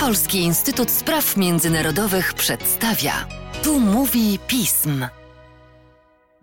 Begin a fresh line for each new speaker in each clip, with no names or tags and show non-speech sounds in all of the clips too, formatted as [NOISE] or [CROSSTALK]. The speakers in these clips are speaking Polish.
Polski Instytut Spraw Międzynarodowych przedstawia. Tu mówi pism.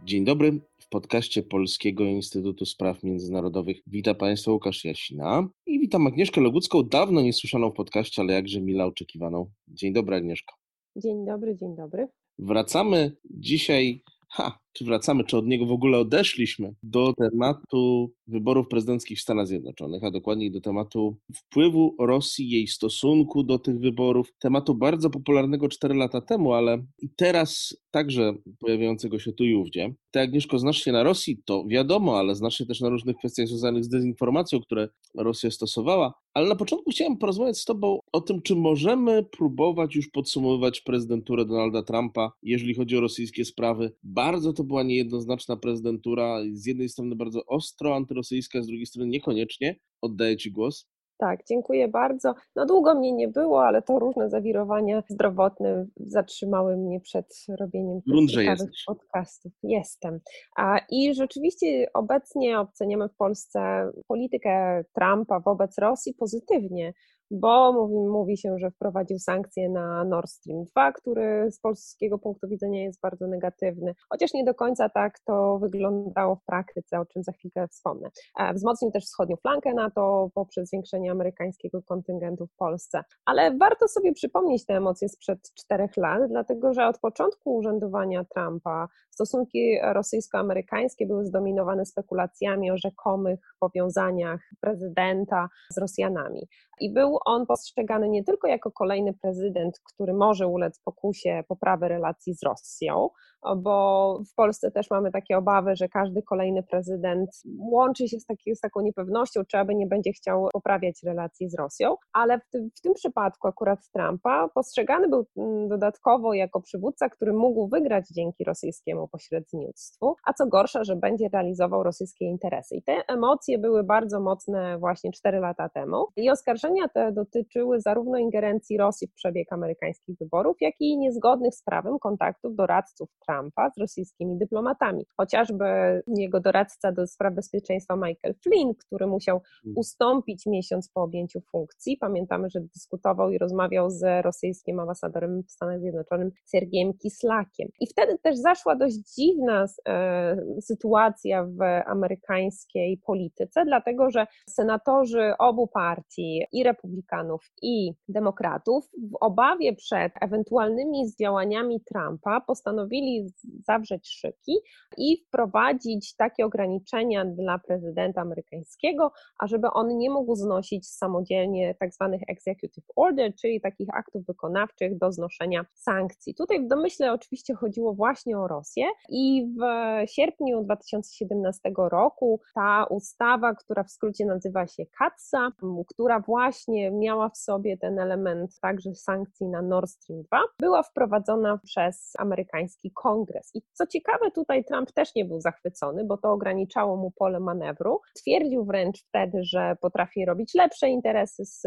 Dzień dobry. W podcaście Polskiego Instytutu Spraw Międzynarodowych witam Państwa Łukasz Jasina i witam Agnieszkę Logucką, dawno niesłyszaną w podcaście, ale jakże mile oczekiwaną. Dzień dobry Agnieszko.
Dzień dobry, dzień dobry.
Wracamy dzisiaj ha, czy wracamy, czy od niego w ogóle odeszliśmy, do tematu wyborów prezydenckich w Stanach Zjednoczonych, a dokładniej do tematu wpływu Rosji, jej stosunku do tych wyborów, tematu bardzo popularnego 4 lata temu, ale i teraz także pojawiającego się tu i ówdzie. Ty, Agnieszko, znasz się na Rosji, to wiadomo, ale znasz się też na różnych kwestiach związanych z dezinformacją, które Rosja stosowała. Ale na początku chciałem porozmawiać z Tobą o tym, czy możemy próbować już podsumowywać prezydenturę Donalda Trumpa, jeżeli chodzi o rosyjskie sprawy. Bardzo to była niejednoznaczna prezydentura, z jednej strony bardzo ostro antyrosyjska, z drugiej strony niekoniecznie. Oddaję Ci głos.
Tak, dziękuję bardzo. No długo mnie nie było, ale to różne zawirowania zdrowotne zatrzymały mnie przed robieniem
tych
podcastów. Jestem. A, I rzeczywiście obecnie oceniamy w Polsce politykę Trumpa wobec Rosji pozytywnie bo mówi, mówi się, że wprowadził sankcje na Nord Stream 2, który z polskiego punktu widzenia jest bardzo negatywny, chociaż nie do końca tak to wyglądało w praktyce, o czym za chwilkę wspomnę. Wzmocnił też wschodnią flankę NATO poprzez zwiększenie amerykańskiego kontyngentu w Polsce. Ale warto sobie przypomnieć te emocje sprzed czterech lat, dlatego że od początku urzędowania Trumpa stosunki rosyjsko-amerykańskie były zdominowane spekulacjami o rzekomych powiązaniach prezydenta z Rosjanami. I był on postrzegany nie tylko jako kolejny prezydent, który może ulec pokusie poprawy relacji z Rosją, bo w Polsce też mamy takie obawy, że każdy kolejny prezydent łączy się z, taki, z taką niepewnością, czy aby nie będzie chciał poprawiać relacji z Rosją, ale w, tym, w tym przypadku akurat Trumpa postrzegany był mm, dodatkowo jako przywódca, który mógł wygrać dzięki rosyjskiemu pośrednictwu, a co gorsza, że będzie realizował rosyjskie interesy. I te emocje były bardzo mocne właśnie 4 lata temu. I oskarżenia te dotyczyły zarówno ingerencji Rosji w przebieg amerykańskich wyborów, jak i niezgodnych z prawem kontaktów doradców Trumpa z rosyjskimi dyplomatami. Chociażby jego doradca do spraw bezpieczeństwa Michael Flynn, który musiał hmm. ustąpić miesiąc po objęciu funkcji. Pamiętamy, że dyskutował i rozmawiał z rosyjskim ambasadorem w Stanach Zjednoczonych Sergiejem Kislakiem. I wtedy też zaszła dość dziwna e, sytuacja w amerykańskiej polityce, dlatego że senatorzy obu partii, i republikanów, i demokratów, w obawie przed ewentualnymi działaniami Trumpa postanowili zawrzeć szyki i wprowadzić takie ograniczenia dla prezydenta amerykańskiego, ażeby on nie mógł znosić samodzielnie tak zwanych executive order, czyli takich aktów wykonawczych do znoszenia sankcji. Tutaj w domyśle oczywiście chodziło właśnie o Rosję i w sierpniu 2017 roku ta ustawa, która w skrócie nazywa się CATSA, która właśnie miała w sobie ten element także sankcji na Nord Stream 2, była wprowadzona przez amerykański kongres. I co ciekawe, tutaj Trump też nie był zachwycony, bo to ograniczało mu pole manewru. Twierdził wręcz wtedy, że potrafi robić lepsze interesy z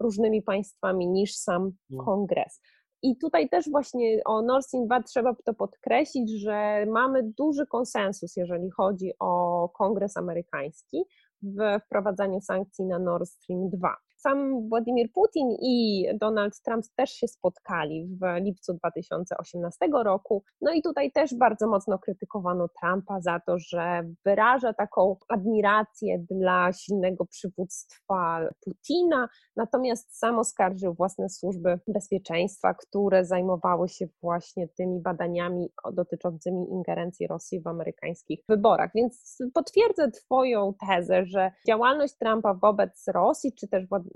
różnymi państwami niż sam no. kongres. I tutaj też właśnie o Nord Stream 2 trzeba to podkreślić, że mamy duży konsensus, jeżeli chodzi o Kongres Amerykański w wprowadzaniu sankcji na Nord Stream 2. Sam Władimir Putin i Donald Trump też się spotkali w lipcu 2018 roku. No i tutaj też bardzo mocno krytykowano Trumpa za to, że wyraża taką admirację dla silnego przywództwa Putina, natomiast sam oskarżył własne służby bezpieczeństwa, które zajmowały się właśnie tymi badaniami dotyczącymi ingerencji Rosji w amerykańskich wyborach. Więc potwierdzę Twoją tezę, że działalność Trumpa wobec Rosji, czy też Władimira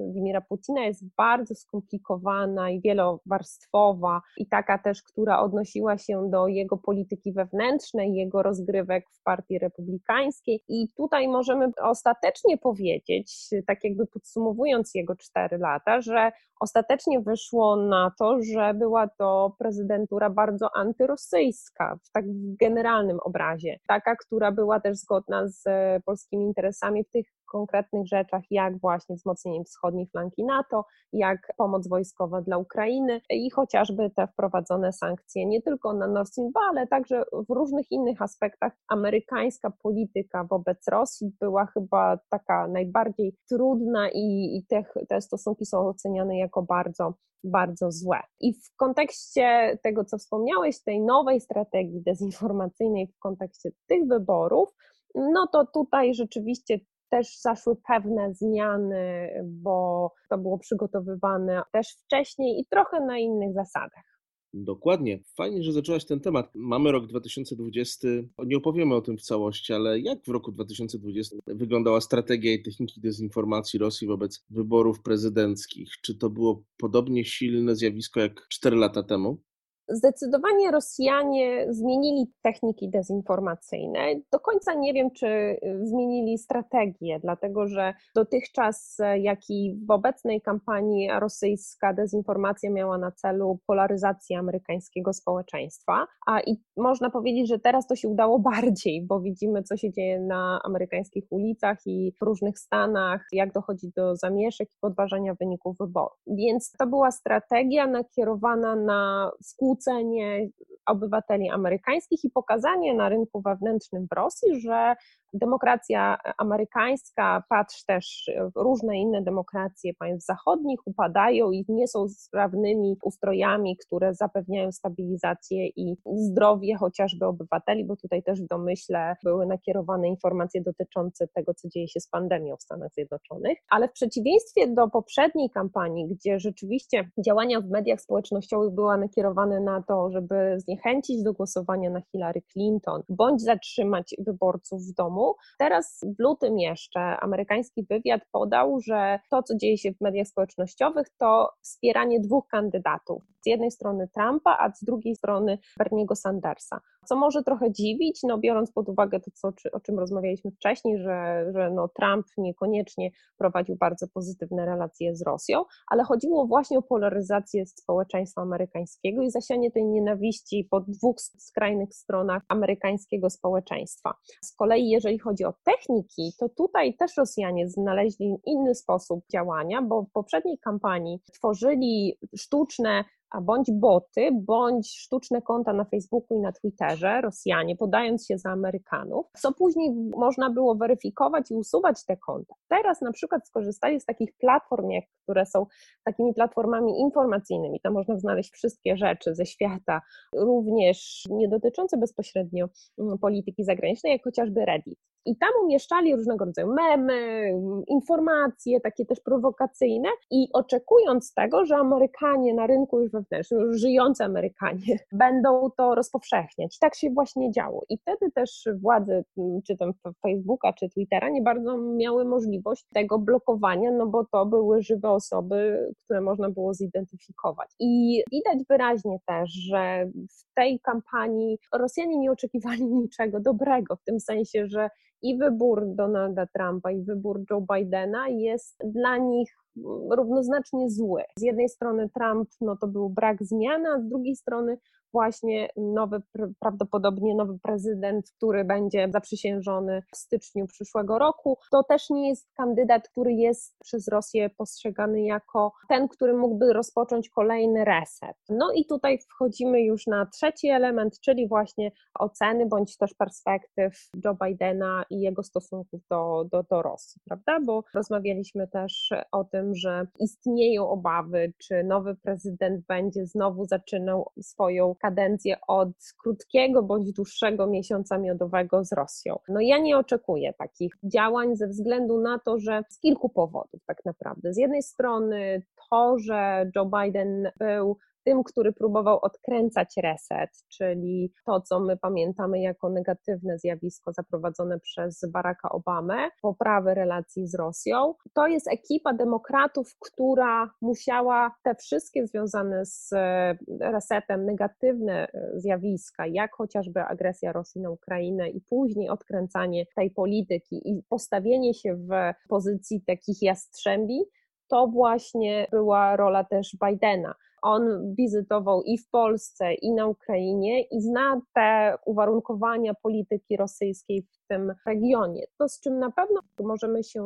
Putina jest bardzo skomplikowana i wielowarstwowa i taka też, która odnosiła się do jego polityki wewnętrznej, jego rozgrywek w partii republikańskiej. I tutaj możemy ostatecznie powiedzieć, tak jakby podsumowując jego cztery lata, że ostatecznie wyszło na to, że była to prezydentura bardzo antyrosyjska, w tak generalnym obrazie, taka, która była też zgodna z polskimi interesami w tych konkretnych rzeczach, jak właśnie wzmocnienie wschodniej flanki NATO, jak pomoc wojskowa dla Ukrainy i chociażby te wprowadzone sankcje nie tylko na Nord Stream 2, ale także w różnych innych aspektach. Amerykańska polityka wobec Rosji była chyba taka najbardziej trudna i, i te, te stosunki są oceniane jako bardzo bardzo złe. I w kontekście tego, co wspomniałeś, tej nowej strategii dezinformacyjnej, w kontekście tych wyborów, no to tutaj rzeczywiście też zaszły pewne zmiany, bo to było przygotowywane też wcześniej i trochę na innych zasadach.
Dokładnie. Fajnie, że zaczęłaś ten temat. Mamy rok 2020. Nie opowiemy o tym w całości, ale jak w roku 2020 wyglądała strategia i techniki dezinformacji Rosji wobec wyborów prezydenckich? Czy to było podobnie silne zjawisko jak 4 lata temu?
Zdecydowanie Rosjanie zmienili techniki dezinformacyjne. Do końca nie wiem, czy y, zmienili strategię, dlatego że dotychczas, e, jak i w obecnej kampanii rosyjska dezinformacja miała na celu polaryzację amerykańskiego społeczeństwa, a i można powiedzieć, że teraz to się udało [LAUGHS] bardziej, bo widzimy, co się dzieje na amerykańskich ulicach i w różnych stanach, jak dochodzi do zamieszek i podważania wyników wyborów. Więc to była strategia nakierowana na skutki skłócenie obywateli amerykańskich i pokazanie na rynku wewnętrznym w Rosji, że demokracja amerykańska, patrz też różne inne demokracje państw zachodnich upadają i nie są sprawnymi ustrojami, które zapewniają stabilizację i zdrowie chociażby obywateli, bo tutaj też w domyśle były nakierowane informacje dotyczące tego, co dzieje się z pandemią w Stanach Zjednoczonych, ale w przeciwieństwie do poprzedniej kampanii, gdzie rzeczywiście działania w mediach społecznościowych były nakierowane na to, żeby zniechęcić do głosowania na Hillary Clinton, bądź zatrzymać wyborców w domu, Teraz w lutym jeszcze amerykański wywiad podał, że to, co dzieje się w mediach społecznościowych, to wspieranie dwóch kandydatów. Z jednej strony Trumpa, a z drugiej strony Berniego Sandersa. Co może trochę dziwić, no biorąc pod uwagę to, co, o czym rozmawialiśmy wcześniej, że, że no Trump niekoniecznie prowadził bardzo pozytywne relacje z Rosją, ale chodziło właśnie o polaryzację społeczeństwa amerykańskiego i zasianie tej nienawiści po dwóch skrajnych stronach amerykańskiego społeczeństwa. Z kolei, jeżeli chodzi o techniki, to tutaj też Rosjanie znaleźli inny sposób działania, bo w poprzedniej kampanii tworzyli sztuczne a bądź boty, bądź sztuczne konta na Facebooku i na Twitterze, Rosjanie, podając się za Amerykanów, co później można było weryfikować i usuwać te konta. Teraz na przykład skorzystali z takich platform, jak, które są takimi platformami informacyjnymi, tam można znaleźć wszystkie rzeczy ze świata, również nie dotyczące bezpośrednio mm, polityki zagranicznej, jak chociażby Reddit. I tam umieszczali różnego rodzaju memy, informacje, takie też prowokacyjne, i oczekując tego, że Amerykanie na rynku już wewnętrznym, już żyjący Amerykanie, [LAUGHS] będą to rozpowszechniać. Tak się właśnie działo. I wtedy też władze, czy tam Facebooka, czy Twittera, nie bardzo miały możliwość tego blokowania, no bo to były żywe osoby, które można było zidentyfikować. I widać wyraźnie też, że w tej kampanii Rosjanie nie oczekiwali [LAUGHS] niczego dobrego, w tym sensie, że i wybór Donalda Trumpa, i wybór Joe Bidena jest dla nich równoznacznie zły. Z jednej strony Trump, no to był brak zmiany, a z drugiej strony właśnie nowy, prawdopodobnie nowy prezydent, który będzie zaprzysiężony w styczniu przyszłego roku. To też nie jest kandydat, który jest przez Rosję postrzegany jako ten, który mógłby rozpocząć kolejny reset. No i tutaj wchodzimy już na trzeci element, czyli właśnie oceny bądź też perspektyw Joe Bidena i jego stosunków do, do, do Rosji, prawda? Bo rozmawialiśmy też o tym, że istnieją obawy, czy nowy prezydent będzie znowu zaczynał swoją kadencję od krótkiego bądź dłuższego miesiąca miodowego z Rosją. No ja nie oczekuję takich działań ze względu na to, że z kilku powodów tak naprawdę. Z jednej strony to, że Joe Biden był tym, który próbował odkręcać reset, czyli to, co my pamiętamy jako negatywne zjawisko zaprowadzone przez Baracka Obamę, poprawę relacji z Rosją. To jest ekipa demokratów, która musiała te wszystkie związane z e, resetem negatywne e, zjawiska, jak chociażby agresja Rosji na Ukrainę i później odkręcanie tej polityki i postawienie się w pozycji takich jastrzębi, to właśnie była rola też Bidena. On wizytował i w Polsce, i na Ukrainie i zna te uwarunkowania polityki rosyjskiej w tym regionie. To, z czym na pewno możemy się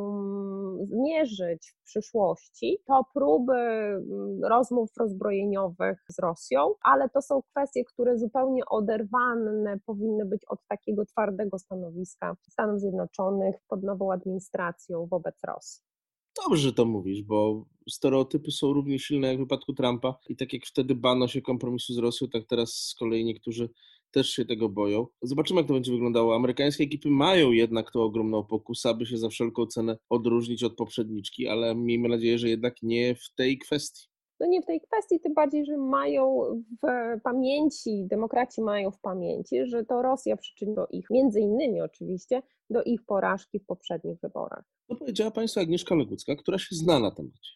zmierzyć w przyszłości, to próby mm, rozmów rozbrojeniowych z Rosją, ale to są kwestie, które zupełnie oderwane powinny być od takiego twardego stanowiska Stanów Zjednoczonych pod nową administracją wobec Rosji.
Dobrze, że to mówisz, bo stereotypy są równie silne jak w wypadku Trumpa i tak jak wtedy bano się kompromisu z Rosją, tak teraz z kolei niektórzy też się tego boją. Zobaczymy, jak to będzie wyglądało. Amerykańskie ekipy mają jednak tą ogromną pokusę, aby się za wszelką cenę odróżnić od poprzedniczki, ale miejmy nadzieję, że jednak nie w tej kwestii.
No nie w tej kwestii, tym bardziej, że mają w pamięci, demokraci mają w pamięci, że to Rosja przyczyniła ich, między innymi oczywiście, do ich porażki w poprzednich wyborach.
To powiedziała Państwa Agnieszka Legucka, która się zna na temacie.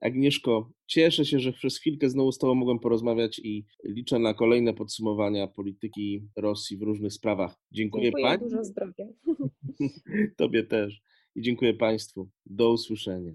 Agnieszko, cieszę się, że przez chwilkę znowu z Tobą mogłem porozmawiać i liczę na kolejne podsumowania polityki Rosji w różnych sprawach. Dziękuję,
dziękuję
Pani.
dużo zdrowia. [LAUGHS]
Tobie też. I dziękuję Państwu. Do usłyszenia.